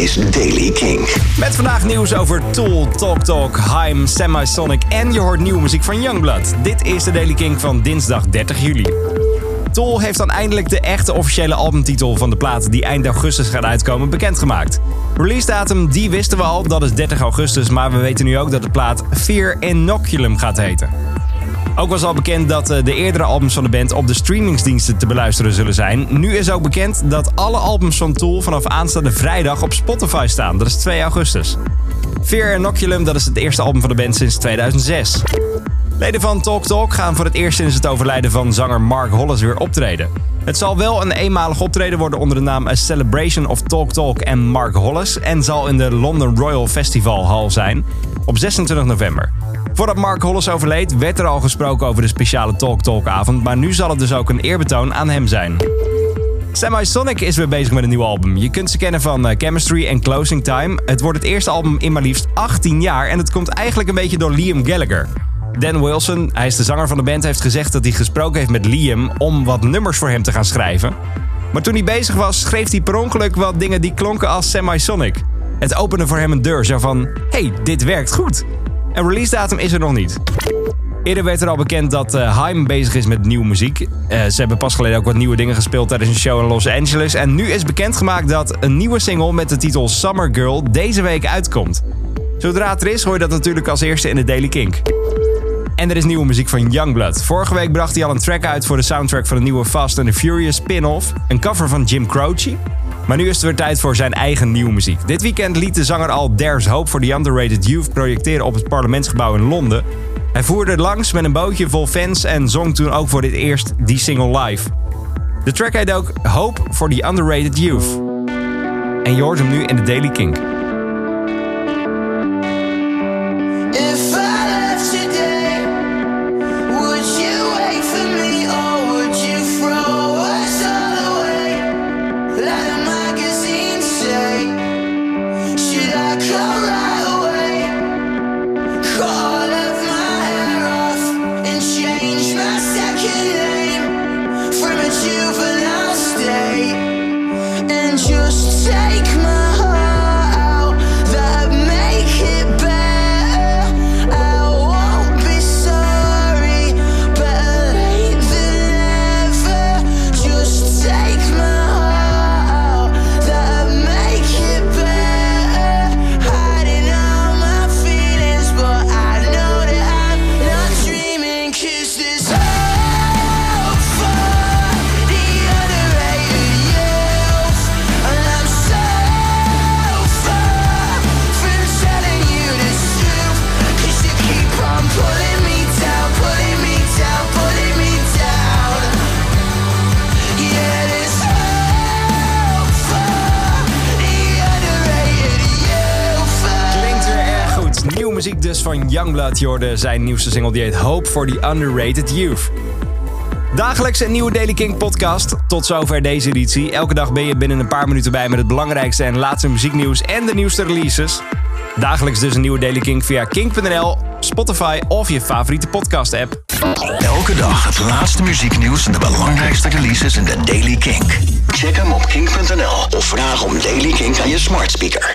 is Daily King. Met vandaag nieuws over Tool, Talk Talk, Haim, Semisonic en je hoort nieuwe muziek van Youngblood. Dit is de Daily King van dinsdag 30 juli. Tool heeft dan eindelijk de echte officiële albumtitel van de plaat die eind augustus gaat uitkomen bekendgemaakt. Release datum die wisten we al, dat is 30 augustus, maar we weten nu ook dat de plaat Fear Inoculum gaat heten. Ook was al bekend dat eh, de eerdere albums van de band op de streamingsdiensten te beluisteren zullen zijn. Nu is ook bekend dat alle albums van Tool vanaf aanstaande vrijdag op Spotify staan. Dat is 2 augustus. Fear Inoculum, dat is het eerste album van de band sinds 2006. Leden van Talk Talk gaan voor het eerst sinds het overlijden van zanger Mark Hollis weer optreden. Het zal wel een eenmalig optreden worden onder de naam A Celebration of Talk Talk en Mark Hollis en zal in de London Royal Festival Hall zijn op 26 november. Voordat Mark Hollis overleed, werd er al gesproken over de speciale Talk Talk avond, maar nu zal het dus ook een eerbetoon aan hem zijn. Semisonic is weer bezig met een nieuw album. Je kunt ze kennen van eh, Chemistry en Closing Time. Het wordt het eerste album in maar liefst 18 jaar en het komt eigenlijk een beetje door Liam Gallagher. Dan Wilson, hij is de zanger van de band, heeft gezegd dat hij gesproken heeft met Liam om wat nummers voor hem te gaan schrijven. Maar toen hij bezig was, schreef hij per ongeluk wat dingen die klonken als Semisonic. Het opende voor hem een deur, zo van: hey, dit werkt goed. Een release datum is er nog niet. Eerder werd er al bekend dat uh, Haim bezig is met nieuwe muziek. Uh, ze hebben pas geleden ook wat nieuwe dingen gespeeld tijdens een show in Los Angeles. En nu is bekendgemaakt dat een nieuwe single met de titel Summer Girl deze week uitkomt. Zodra het er is, hoor je dat natuurlijk als eerste in de Daily Kink. En er is nieuwe muziek van Youngblood. Vorige week bracht hij al een track uit voor de soundtrack van de nieuwe Fast and the Furious spin-off. Een cover van Jim Croce. Maar nu is het weer tijd voor zijn eigen nieuwe muziek. Dit weekend liet de zanger al There's Hope for the Underrated Youth projecteren op het parlementsgebouw in Londen. Hij voerde langs met een bootje vol fans en zong toen ook voor dit eerst die single live. De track heet ook Hope for the Underrated Youth. En je hoort hem nu in de Daily Kink. shake my muziek dus van Youngblood. Je hoorde zijn nieuwste single die heet Hope for the Underrated Youth. Dagelijks een nieuwe Daily King podcast. Tot zover deze editie. Elke dag ben je binnen een paar minuten bij met het belangrijkste en laatste muzieknieuws en de nieuwste releases. Dagelijks dus een nieuwe Daily King via kink.nl, Spotify of je favoriete podcast app. Elke dag het laatste muzieknieuws en de belangrijkste releases in de Daily Kink. Check hem op kink.nl of vraag om Daily Kink aan je smart speaker.